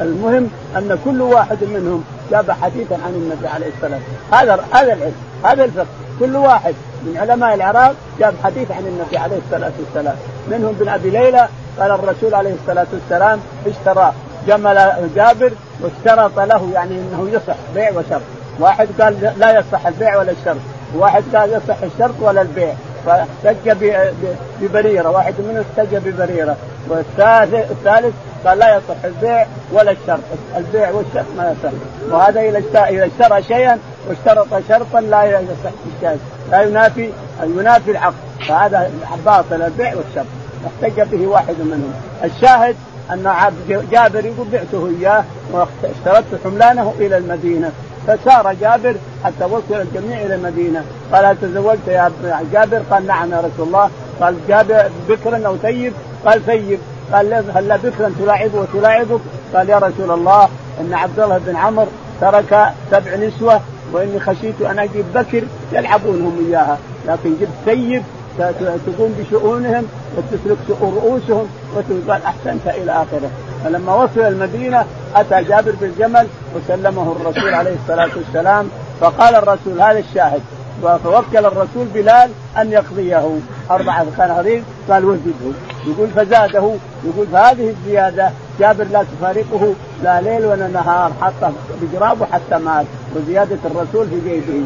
المهم أن كل واحد منهم جاب حديثا عن النبي عليه الصلاة والسلام. هذا هذا العلم هذا الفقه. كل واحد من علماء العراق جاب حديث عن النبي عليه الصلاة والسلام. منهم بن أبي ليلى قال الرسول عليه الصلاة والسلام اشترى جمل جابر واشترط له يعني إنه يصح بيع وشرط. واحد قال لا يصح البيع ولا الشرط. واحد قال يصح الشرط ولا البيع. فاحتج ببريرة. واحد منهم احتج ببريرة. والثالث الثالث قال لا يصح البيع ولا الشرط. البيع والشرط ما يصح. وهذا إذا اشترى شيئا واشترط شرطا لا يصح الشيء لا ينافي ينافي العقد. فهذا باطل البيع والشرط. احتج به واحد منهم. الشاهد أن جابر يقول بعته إياه واشترطت حملانه إلى المدينة. فسار جابر حتى وصل الجميع إلى المدينة قال هل تزوجت يا جابر؟ قال نعم يا رسول الله قال جابر بكرا أو ثيب؟ قال ثيب قال هل بكرا تلاعبه وتلاعبك؟ قال يا رسول الله إن عبد الله بن عمرو ترك سبع نسوة وإني خشيت أن أجيب بكر يلعبونهم إياها لكن جبت ثيب تقوم بشؤونهم وتسلك رؤوسهم وتقال أحسنت إلى آخره. فلما وصل المدينة أتى جابر بالجمل وسلمه الرسول عليه الصلاة والسلام فقال الرسول هذا الشاهد. فوكل الرسول بلال أن يقضيه. أربعة قناطير قال وزده يقول فزاده. يقول فهذه الزيادة جابر لا تفارقه. لا ليل ولا نهار حتى بجرابه حتى مات. وزيادة الرسول في جيبه.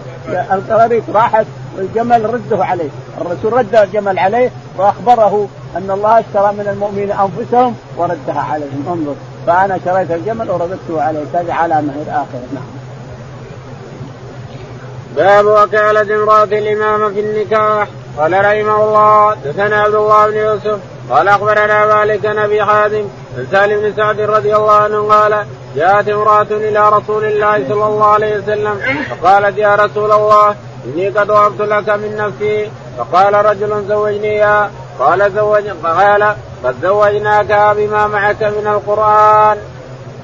القراريط راحت. والجمل رده عليه. الرسول رد الجمل عليه وأخبره أن الله اشترى من المؤمنين أنفسهم وردها عليهم. انظر. فأنا شريت الجمل ورددته عليه. هذه علامه الاخره نعم. باب وكالة امرأة الإمام في النكاح. قال رحمه الله دثنا عبد الله بن يوسف. قال أخبرنا مالك بن أبي حازم عن سالم بن سعد رضي الله عنه قال جاءت امرأة إلى رسول الله صلى الله عليه وسلم فقالت يا رسول الله إني قد وهبت لك من نفسي. فقال رجل زوجني قال زوج قال قد زوجناك بما معك من القرآن.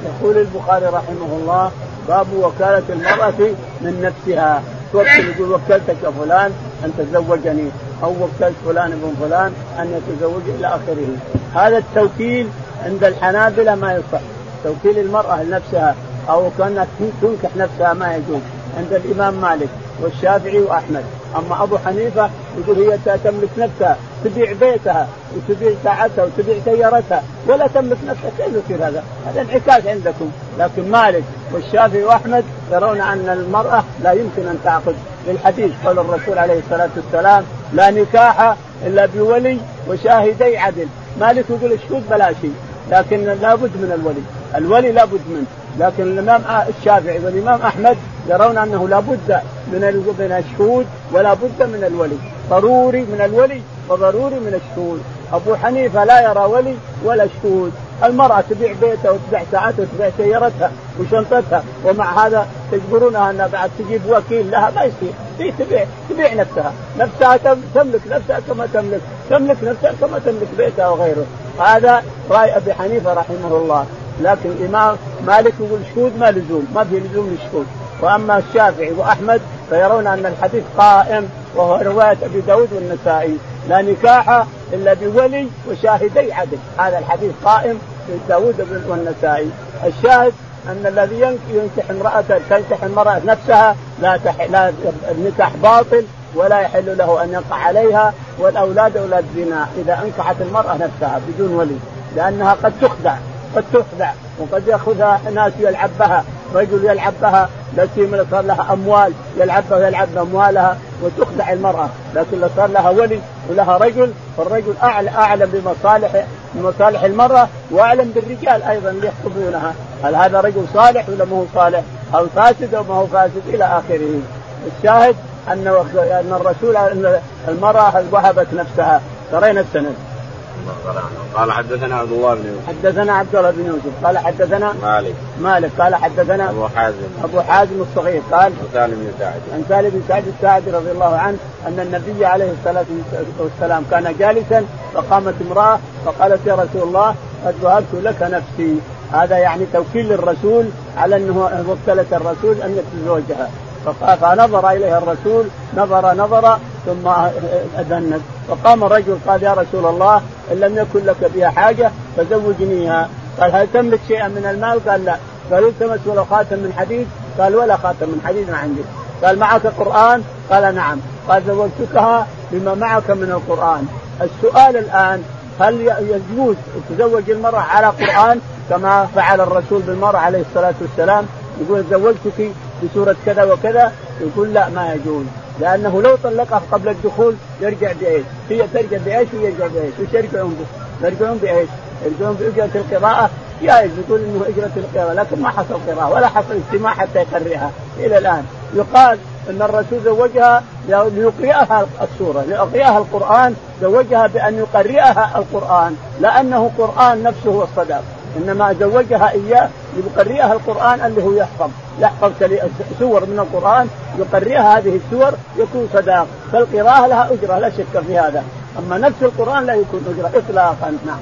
يقول البخاري رحمه الله باب وكالة المرأة من نفسها. توكل يقول وكلتك فلان أن تزوجني. أو وكلت فلان ابن فلان أن يتزوج إلى آخره. هذا التوكيل عند الحنابلة ما يصح. توكيل المرأة لنفسها أو كانت تنكح نفسها ما يجوز. عند الإمام مالك والشافعي وأحمد. أما أبو حنيفة يقول هي تملك نفسها تبيع بيتها وتبيع ساعتها وتبيع سيارتها ولا تملك نفسها. كيف يصير هذا؟ هذا انعكاس عندكم. لكن مالك والشافعي وأحمد يرون أن المرأة لا يمكن أن تعقد. للحديث قول الرسول عليه الصلاة والسلام لا نكاح إلا بولي وشاهدي عدل. مالك يقول الشهود بلا شيء. لكن لابد من الولي. الولي لابد منه. لكن الإمام الشافعي والإمام أحمد يرون أنه لابد من من الشهود ولا بد من الولي. ضروري من الولي وضروري من الشهود. أبو حنيفة لا يرى ولي ولا شهود. المرأة تبيع بيتها وتبيع ساعتها وتبيع سيارتها وشنطتها ومع هذا تجبرونها انها بعد تجيب وكيل لها ما يصير. هي تبيع تبيع نفسها. نفسها تملك نفسها كما تملك. تملك نفسها كما تملك بيتها وغيره. هذا رأي أبي حنيفة رحمه الله. لكن الإمام مالك يقول شهود ما لزوم ما في لزوم للشهود. وأما الشافعي وأحمد فيرون أن الحديث قائم وهو رواية أبي داود والنسائي. لا نكاح إلا بولي وشاهدي عدل. هذا الحديث قائم في داود والنسائي. الشاهد أن الذي ينكح امراه تنكح المرأة نفسها لا تح... لا النكاح باطل ولا يحل له أن يقع عليها والأولاد أولاد زنا. إذا انكحت المرأة نفسها بدون ولي لأنها قد تخدع. قد تخدع وقد يأخذها ناس يلعب بها رجل يلعب بها لا سيما صار لها أموال يلعب بها ويلعب باموالها وتخدع المرأة. لكن لو صار لها ولي ولها رجل فالرجل اعلم اعلم بمصالح بمصالح المرأة وأعلم بالرجال أيضا اللي يخطبونها هل هذا رجل صالح ولا ما هو صالح؟ أو فاسد أو ما هو فاسد؟ إلى آخره. الشاهد ان أن الرسول أن المرأة وهبت نفسها. قرينا السند. قال حدثنا عبد الله بن يوسف. حدثنا عبد الله بن يوسف. قال حدثنا مالك. مالك. قال حدثنا أبو حازم. أبو حازم الصغير. قال سالم بن سعد. عن سالم بن سعد الساعدي رضي الله عنه أن النبي عليه الصلاة والسلام كان جالسا فقامت امرأة فقالت يا رسول الله قد وهبت لك نفسي. هذا يعني توكيل للرسول على أنه وكلت الرسول أن يتزوجها فنظر إليها الرسول نظر نظر ثم اذنت فقام الرجل قال يا رسول الله إن لم يكن لك بها حاجة فزوجنيها قال هل تملك شيئا من المال؟ قال لا. قال التمس ولو خاتم من حديد؟ قال ولا خاتم من حديد ما عندي. قال معك قرآن؟ قال نعم. قال زوجتكها بما معك من القرآن. السؤال الآن هل يجوز تزوج المرأة على قرآن؟ كما فعل الرسول بالمرأة عليه الصلاة والسلام. يقول زوجتك بسورة كذا وكذا؟ يقول لا ما يجوز. لأنه لو طلقها قبل الدخول يرجع بإيش؟ هي ترجع بإيش ويرجع بإيش؟ وش يرجعون به؟ يرجعون بإيش؟ يرجعون بأجرة القراءة جائز يقول إنه إجرة القراءة لكن ما حصل قراءة ولا حصل اجتماع حتى يقرئها إلى الآن يقال إن الرسول زوجها ليقرئها السورة ليقرئها القرآن زوجها بأن يقرئها القرآن لأنه قرآن نفسه هو الصداق إنما زوجها إياه يقرئها القرآن اللي هو يحفظ. يحفظ سور من القرآن يقرئها هذه السور يكون صداق. فالقراءة لها أجرة لا شك في هذا. أما نفس القرآن لا يكون أجرة اطلاقا. نعم.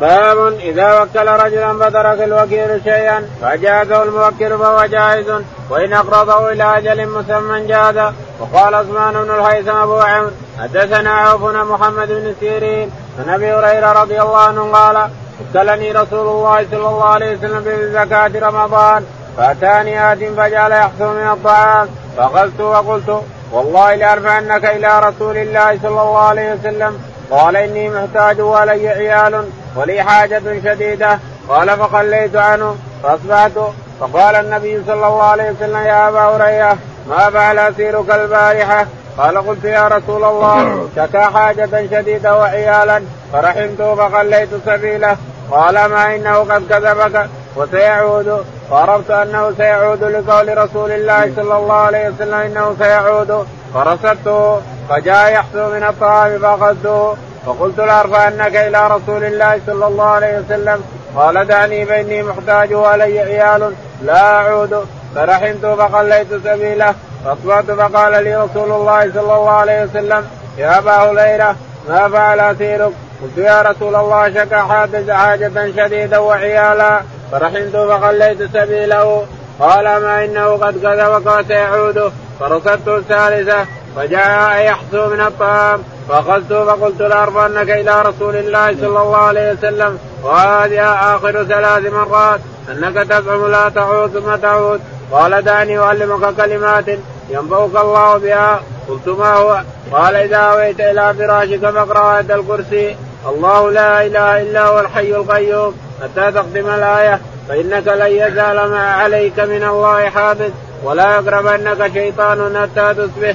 باب إذا وكل رجلا فترك الوكيل شيئا فجازه الموكل فهو جائز وإن أقرضه إلى أجل مسمى جاز. وقال عثمان بن الهيثم أبو عمرو حدثنا عوف محمد بن سيرين عن أبي هريرة رضي الله عنه قال وكلني رسول الله صلى الله عليه وسلم بزكاة رمضان فأتاني آت فجعل يحصل من الطعام فاخذت وقلت والله لأرفعنك إلى رسول الله صلى الله عليه وسلم قال إني محتاج ولي عيال ولي حاجة شديدة قال فخليت عنه فأصبحت فقال النبي صلى الله عليه وسلم يا أبا هريرة ما فعل أسيرك البارحة؟ قال قلت يا رسول الله شكا حاجة شديدة وعيالا فرحمته فخليت سبيله. قال ما إنه قد كذبك وسيعود وعرفت أنه سيعود لقول رسول الله صلى الله عليه وسلم إنه سيعود. فرصدته فجاء يحصو من الطعام فاخذته فقلت لارفعنك إلى رسول الله صلى الله عليه وسلم. قال دعني فاني محتاج والي عيال لا أعود. فرحمت فخليت سبيله. فاصبحت فقال لي رسول الله صلى الله عليه وسلم يا أبا هريره ما فعل أسيرك؟ قلت يا رسول الله شكا حاجة شديدة وعيالا فرحمت فخليت سبيله. قال ما إنه قد كذبك وسيعود فرصدت الثالثة فجاء يحثو من الطعام. فاخذته فقلت لارفعنك إلى رسول الله صلى الله عليه وسلم وهذه آخر ثلاث مرات. إنك تزعم لا تعود ثم تعود قال دعني أعلمك كلمات ينبغك الله بها. قلت ما هو؟ قال إذا أويت إلى فراشك فاقرا إيه الكرسي. الله لا إله إلا هو الحي القيوم. حتى تختم الآية. فإنك لن يزال ما عليك من الله حافظ. ولا يقربنك شيطان حتى تصبح.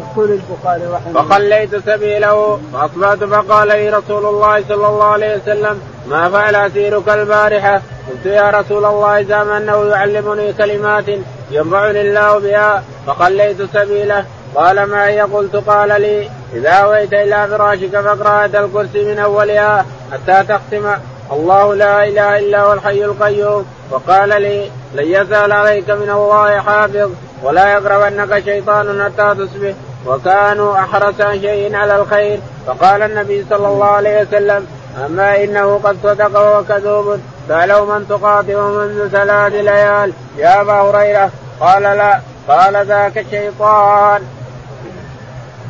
يقول البخاري رحمه الله. فخليت سبيله فأصبحت فقال لي رسول الله صلى الله عليه وسلم ما فعل أسيرك البارحة؟ قلت يا رسول الله زعم أنه يعلمني كلمات ينفعني الله بها فخليت سبيله. قال ما هي؟ قلت قال لي إذا أويت إلى فراشك فاقرأ الكرسي من أولها حتى تختم. الله لا إله إلا هو الحي القيوم. وقال لي لن يزال عليك من الله حافظ. ولا يقربنك شيطان حتى تصبح. وكانوا أحرص شيء على الخير. فقال النبي صلى الله عليه وسلم أما إنه قد صدق وهو كذوب سالوا من تقاطع منذ ثلاث ليال. يا أبا هريرة. قال لا. قال ذاك الشيطان.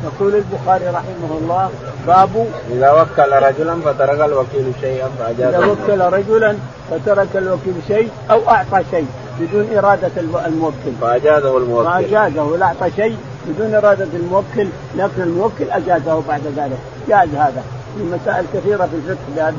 يقول البخاري رحمه الله باب إذا وكل رجلا فترك الوكيل شيئا فاجازه إذا وكل رجلا فترك الوكيل شيء أو أعطى شيء بدون إرادة الموكل. فأجازه الموكل. فأجازه لا أعطى شيء بدون إرادة الموكل لكن الموكل أجازه بعد ذلك. جاز هذا. في مسائل كثيرة في الفقه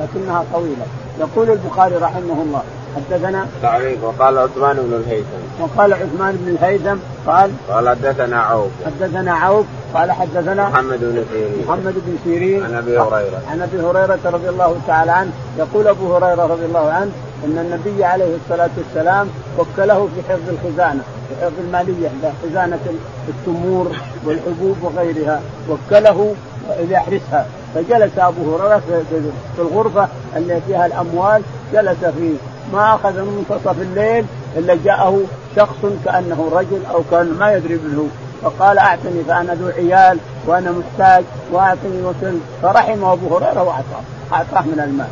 لكنها طويلة. يقول البخاري رحمه الله حدثنا تعليق وقال عثمان بن الهيثم. وقال عثمان بن الهيثم قال قال حدثنا عوف. حدثنا عوف قال حدثنا محمد بن سيرين. محمد بن سيرين. عن أبي هريرة. عن أبي هريرة رضي الله تعالى عنه يقول أبو هريرة رضي الله عنه إن النبي عليه الصلاة والسلام وكله في حفظ الخزانة في حفظ المالية خزانة التمور والحبوب وغيرها وكله ليحرسها فجلس أبو هريرة في الغرفة التي فيها الأموال جلس فيه ما أخذ من منتصف الليل إلا جاءه شخص كأنه رجل أو كأن ما يدري منه فقال أعطني فأنا ذو عيال وأنا محتاج وأعطني وكل فرحم أبو هريرة وأعطاه أعطاه من المال.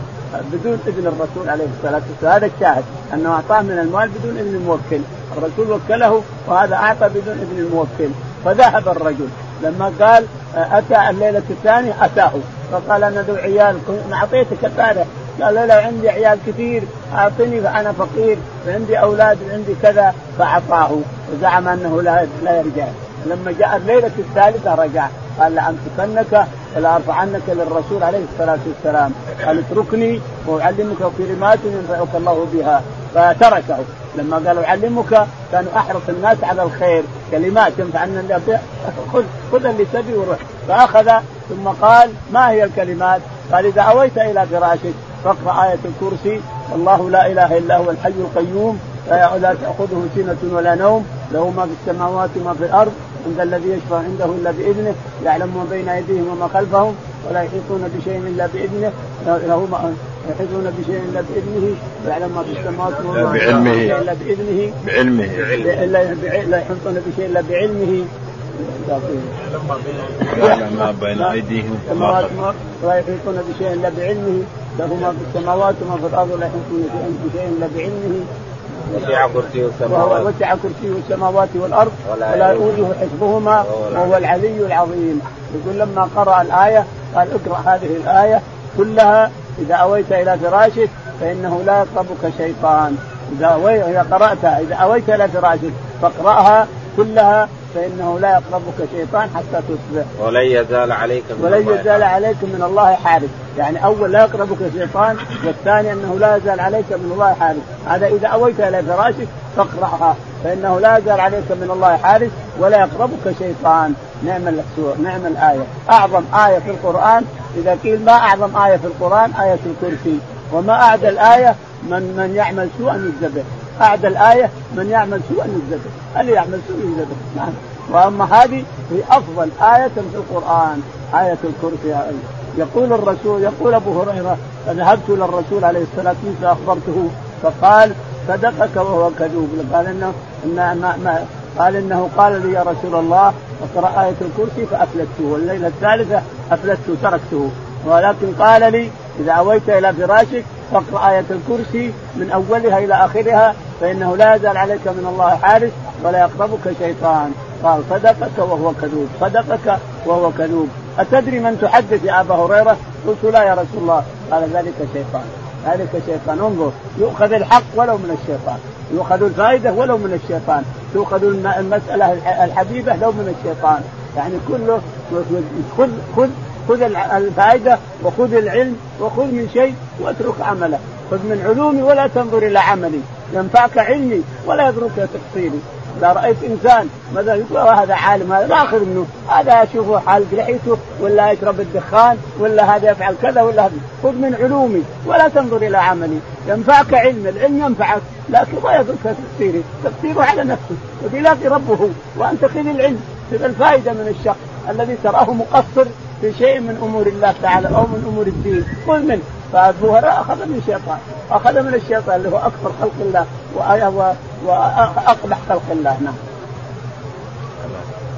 بدون إذن الرسول عليه الصلاة والسلام هذا الشاهد أنه أعطاه من المال بدون إذن الموكل. الرسول وكله وهذا أعطى بدون إذن الموكل. فذهب الرجل. لما قال أتى الليلة الثانية؟ أتاه. فقال أنا ذو عيال أعطيتك البارح قال له عندي عيال كثير أعطني فانا فقير وعندي أولاد وعندي كذا. فأعطاه وزعم أنه لا لا يرجع. لما جاء الليلة الثالثة رجع. قال لامسكنك ولا ارفعنك للرسول عليه الصلاة والسلام. قال اتركني وأعلمك كلمات ينفعك الله بها. فتركه. لما قال أعلمك كانوا أحرص الناس على الخير. كلمات ينفعنا خذ خذ اللي تبي وروح. فأخذ ثم قال ما هي الكلمات؟ قال إذا أويت إلى فراشك فاقرا آية الكرسي. الله لا إله إلا هو الحي القيوم. لا تأخذه سنة ولا نوم. له ما في السماوات وما في الأرض. عند الذي يشفع عنده إلا بإذنه. يعلم ما بين أيديهم وما خلفهم. ولا يحيطون بشيء إلا بإذنه. له ما يحيطون بشيء إلا بإذنه. ويعلم ما في السماوات وما بعلمه. إلا بإذنه. بعلمه. لا يحيطون بشيء إلا بعلمه يعلم ما بين أيديهم وما ولا يحيطون بشيء إلا بعلمه له ما في السماوات وما في الأرض ولا يحيطون بشيء إلا بعلمه وسع كرسيه السماوات. وسع كرسيه السماوات والأرض ولا يؤوده حفظهما وهو العلي العظيم. يقول لما قرأ الآية قال اقرأ هذه الآية كلها إذا أويت إلى فراشك فإنه لا يقربك شيطان. إذا قرأتها إذا أويت إلى فراشك فاقرأها كلها فإنه لا يقربك شيطان حتى تصبح. ولن يزال عليك من ولن يزال عليك من الله حارس. يعني أول لا يقربك شيطان والثاني أنه لا يزال عليك من الله حارس. هذا إذا أويت إلى فراشك فاقرأها. فإنه لا يزال عليك من الله حارس ولا يقربك شيطان. نعم السور نعم الآية. أعظم آية في القرآن. إذا قيل ما أعظم آية في القرآن؟ آية الكرسي. وما اعدى الايه من من يعمل سوءا يذبح اعدى الآية من يعمل سوءا يذبح اللي يعمل سوءا يذبح نعم. وأما هذه هي أفضل آية في القرآن آية الكرسي. يقول الرسول يقول أبو هريرة فذهبت إلى الرسول عليه الصلاة والسلام فأخبرته فقال صدقك وهو كذوب. قال إنه إن ما ما قال إنه قال لي يا رسول الله اقرأ آية الكرسي فأفلته والليلة الثالثة أفلته تركته. ولكن قال لي إذا أويت إلى فراشك فاقرأ آية الكرسي من أولها إلى آخرها فإنه لا يزال عليك من الله حارس ولا يقربك شيطان. قال صدقك وهو كذوب. صدقك وهو كذوب. أتدري من تحدث يا أبا هريرة؟ قلت لا يا رسول الله. قال ذلك شيطان. ذلك شيطان. انظر يؤخذ الحق ولو من الشيطان. يؤخذ الفائدة ولو من الشيطان. تؤخذ المسألة الحبيبة لو من الشيطان. يعني كله خذ خذ خذ الفائدة وخذ العلم وخذ من شيء واترك عمله. خذ من علومي ولا تنظر إلى عملي. ينفعك علمي ولا يضرك تقصيري إذا رأيت إنسان مثلا يقول؟ هذا عالم هذا لا أخذ منه. هذا أشوفه حالق لحيته ولا يشرب الدخان ولا هذا يفعل كذا ولا هذا. خذ من علومي ولا تنظر إلى عملي. ينفعك علم العلم ينفعك لكن ما يضرك تفسيره تفسيره على نفسه وبيلاقي ربه. وأنت خذ العلم. خذ الفائدة من الشخص الذي تراه مقصر في شيء من أمور الله تعالى أو من أمور الدين. خذ منه هريره أخذ من الشيطان. أخذ من الشيطان اللي هو أكثر خلق الله وأقبح خلق الله. نعم.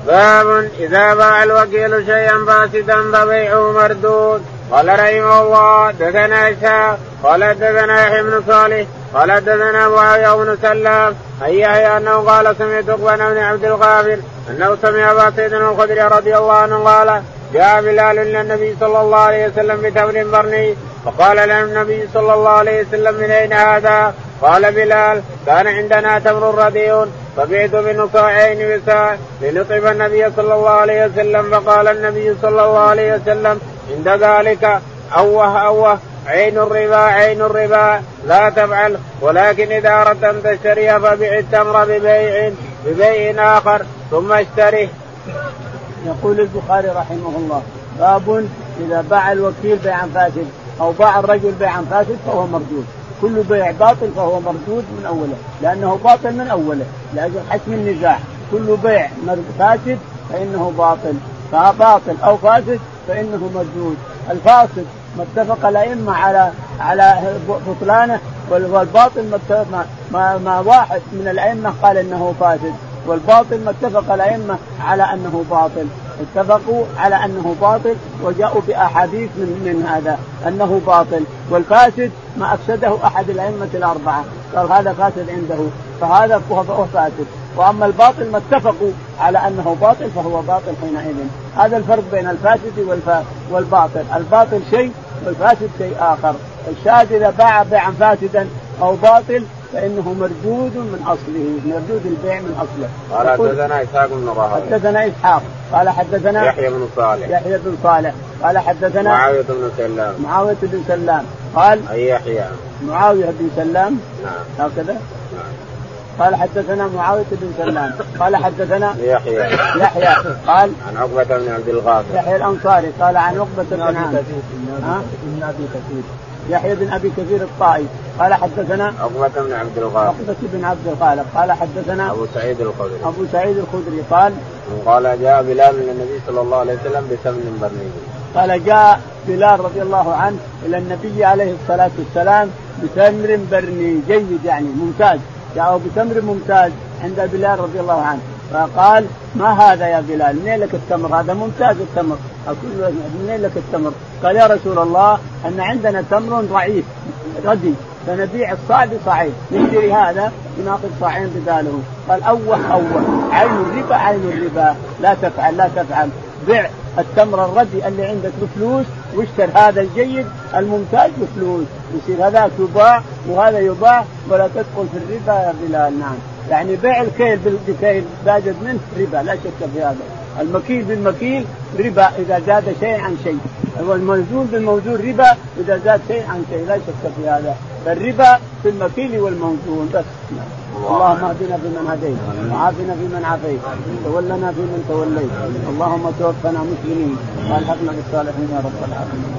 باب إذا باع الوكيل شيئا فاسدا فبيعه مردود. قال رحمه الله دثنا اسحاق قال دثنا يحيى بن صالح قال دثنا معاويه بن سلام. أي يحيى أنه قال سمعت عقبه بن عبد الغافر أنه سمع ابا سيدنا الخدري رضي الله عنه قال جاء بلال إلى النبي صلى الله عليه وسلم بتمر برني فقال له النبي صلى الله عليه وسلم من أين هذا؟ قال بلال كان عندنا تمر رديء فبعت منه صاعين بساع لنطعم النبي صلى الله عليه وسلم فقال النبي صلى الله عليه وسلم عند ذلك أوه أوه عين الربا عين الربا لا تفعل ولكن إذا أردت أن تشتريها فبيع التمر ببيع ببيع آخر ثم اشتره. يقول البخاري رحمه الله باب إذا باع الوكيل بيعا فاسد أو باع الرجل بيعا فاسد فهو مردود. كل بيع باطل فهو مردود من أوله لأنه باطل من أوله لأجل حسم النزاع. كل بيع فاسد فإنه باطل فباطل أو فاسد فإنه مردود. الفاسد ما اتفق الأئمة على على بطلانه والباطل ما ما, ما واحد من الأئمة قال إنه فاسد. والباطل ما اتفق الأئمة على أنه باطل. اتفقوا على أنه باطل وجاءوا بأحاديث من من هذا أنه باطل. والفاسد ما أفسده أحد الأئمة الأربعة. قال هذا فاسد عنده فهذا فهو فاسد. وأما الباطل ما اتفقوا على أنه باطل فهو باطل حينئذ. هذا الفرق بين الفاسد والباطل. الباطل شيء والفاسد شيء آخر. الشاهد إذا باع بيعا فاسدا أو باطل فإنه مردود من أصله مردود البيع من أصله. قال حدثنا إسحاق بن راهويه حدثنا إسحاق قال حدثنا يحيى بن صالح. يحيى بن صالح قال حدثنا معاوية بن سلام. معاوية بن سلام. قال أي يحيى. معاوية بن سلام. نعم. هكذا. نعم. قال حدثنا معاوية بن سلام. قال حدثنا يحيى. يحيى. قال عن عقبة بن عبد الغافر. يحيى الأنصاري قال عن عقبة بن ابن أبي كثير. يحيى بن أبي كثير الطائي. قال حدثنا عقبة بن عبد الغافر عقبة بن عبد الخالق قال حدثنا أبو سعيد الخدري. أبو سعيد الخدري قال قال جاء بلال من النبي صلى الله عليه وسلم بثمن برنيج قال جاء بلال رضي الله عنه إلى النبي عليه الصلاة والسلام بتمر برني جيد يعني ممتاز. جاءوا بتمر ممتاز عند بلال رضي الله عنه. فقال ما هذا يا بلال؟ منين لك التمر؟ هذا ممتاز التمر. أقول منين لك التمر؟ قال يا رسول الله أن عندنا تمر ضعيف ردي فنبيع الصاع بصاعين نشتري هذا وناخذ صاعين بداله قال اوه اوه عين الربا عين الربا لا تفعل لا تفعل بع التمر الردي اللي عندك بفلوس واشتر هذا الجيد الممتاز بفلوس يصير هذاك يباع وهذا يباع ولا تدخل في الربا يا بلال نعم. يعني بيع الكيل بالكيل زادت منه ربا لا شك في هذا. المكيل بالمكيل ربا إذا زاد شيء عن شيء. والموزون بالموزون ربا إذا زاد شيء عن شيء. لا شك في هذا. فالربا في المكيل والموزون. بس. اللهم اهدنا فيمن هديت. وعافنا فيمن عافيت. تولنا فيمن توليت. اللهم توفنا مسلمين. وألحقنا بالصالحين يا رب العالمين.